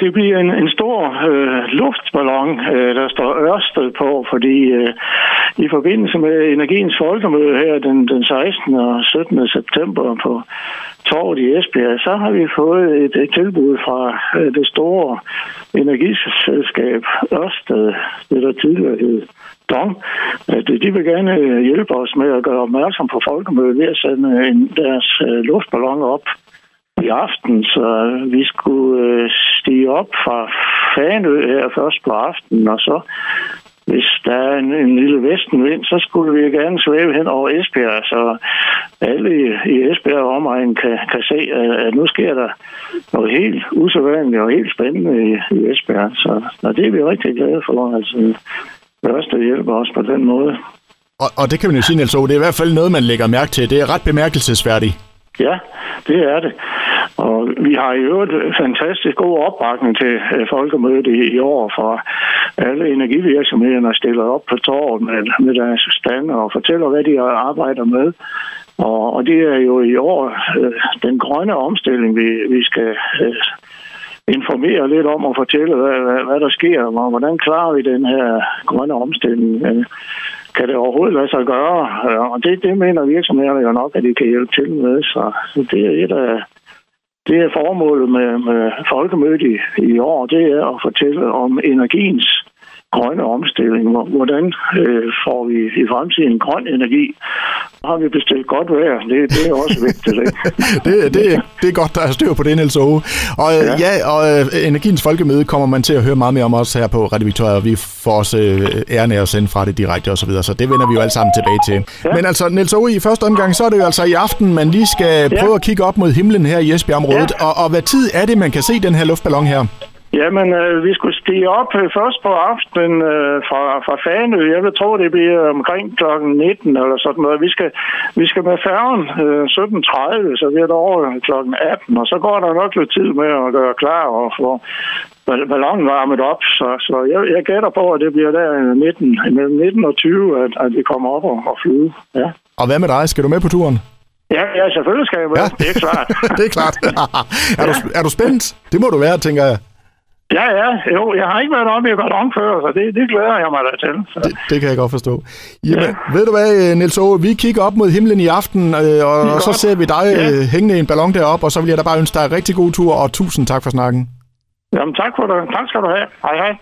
Det bliver en, en stor øh, luftballon, øh, der står Ørsted på, fordi øh, i forbindelse med Energiens Folkemøde her den, den 16. og 17. september på torvet i Esbjerg, så har vi fået et, et tilbud fra øh, det store energiselskab Ørsted, det der tidligere hed Dong, øh, at de vil gerne øh, hjælpe os med at gøre opmærksom på folkemødet ved at sende en, deres øh, luftballon op i aften, så vi skulle øh, stige op fra Fanø her først på aftenen, og så hvis der er en, en lille vestenvind, så skulle vi gerne svæve hen over Esbjerg, så alle i, i Esbjerg og omegn kan, kan se, at, at nu sker der noget helt usædvanligt og helt spændende i, i Esbjerg. Så og det er vi rigtig glade for, altså Ørsted hjælper os på den måde. Og, og det kan man jo sige, Niels det er i hvert fald noget, man lægger mærke til. Det er ret bemærkelsesværdigt. Ja, det er det. Og vi har i øvrigt fantastisk god opbakning til øh, folkemødet i, i år, for alle energivirksomhederne stiller op på torvet med, med deres stand og fortæller, hvad de arbejder med. Og, og det er jo i år øh, den grønne omstilling, vi, vi skal øh, informere lidt om og fortælle, hvad, hvad, hvad der sker, og hvordan klarer vi den her grønne omstilling. Øh, kan det overhovedet lade sig gøre? Øh, og det, det mener virksomhederne jo nok, at de kan hjælpe til med. Så det er et af det er formålet med, med folkemødet i, i år, det er at fortælle om energiens grønne omstilling. Hvordan øh, får vi i fremtiden grøn energi? Har vi bestilt godt vejr? Det, det er også vigtigt. Ikke? det, det, det er godt, der er styr på det, Niels Ove. Og ja, ja og øh, Energiens Folkemøde kommer man til at høre meget mere om os her på Radio Victoria, og vi får også øh, æren af at sende fra det direkte osv., så, videre, så det vender vi jo alle sammen tilbage til. Ja. Men altså, Niels Ove, i første omgang, så er det jo altså i aften, man lige skal ja. prøve at kigge op mod himlen her i Esbjerg-området. Ja. Og, og hvad tid er det, man kan se den her luftballon her? Jamen, øh, vi skulle stige op øh, først på aftenen øh, fra, fra Fanø. Jeg vil tro, det bliver omkring kl. 19 eller sådan noget. Vi skal, vi skal med færgen øh, 17.30, så vi er over kl. 18, og så går der nok lidt tid med at gøre klar og få ballonen varmet op. Så, så jeg, jeg gætter på, at det bliver der 19, mellem 19 og 20, at, at vi kommer op og, og flyve. Ja. Og hvad med dig? Skal du med på turen? Ja, ja selvfølgelig skal jeg med. Ja. Det er klart. det er klart. er, du, er du spændt? Det må du være, tænker jeg. Ja, ja. Jo, jeg har ikke været oppe i ballon før, så det, det glæder jeg mig da til. Så. Det, det kan jeg godt forstå. Jamen, ja. ved du hvad, Niels Ove, vi kigger op mod himlen i aften, øh, og, og så ser vi dig ja. Øh, hængende i en ballon deroppe, og så vil jeg da bare ønske dig en rigtig god tur, og tusind tak for snakken. Jamen, tak for det. Tak skal du have. Hej, hej.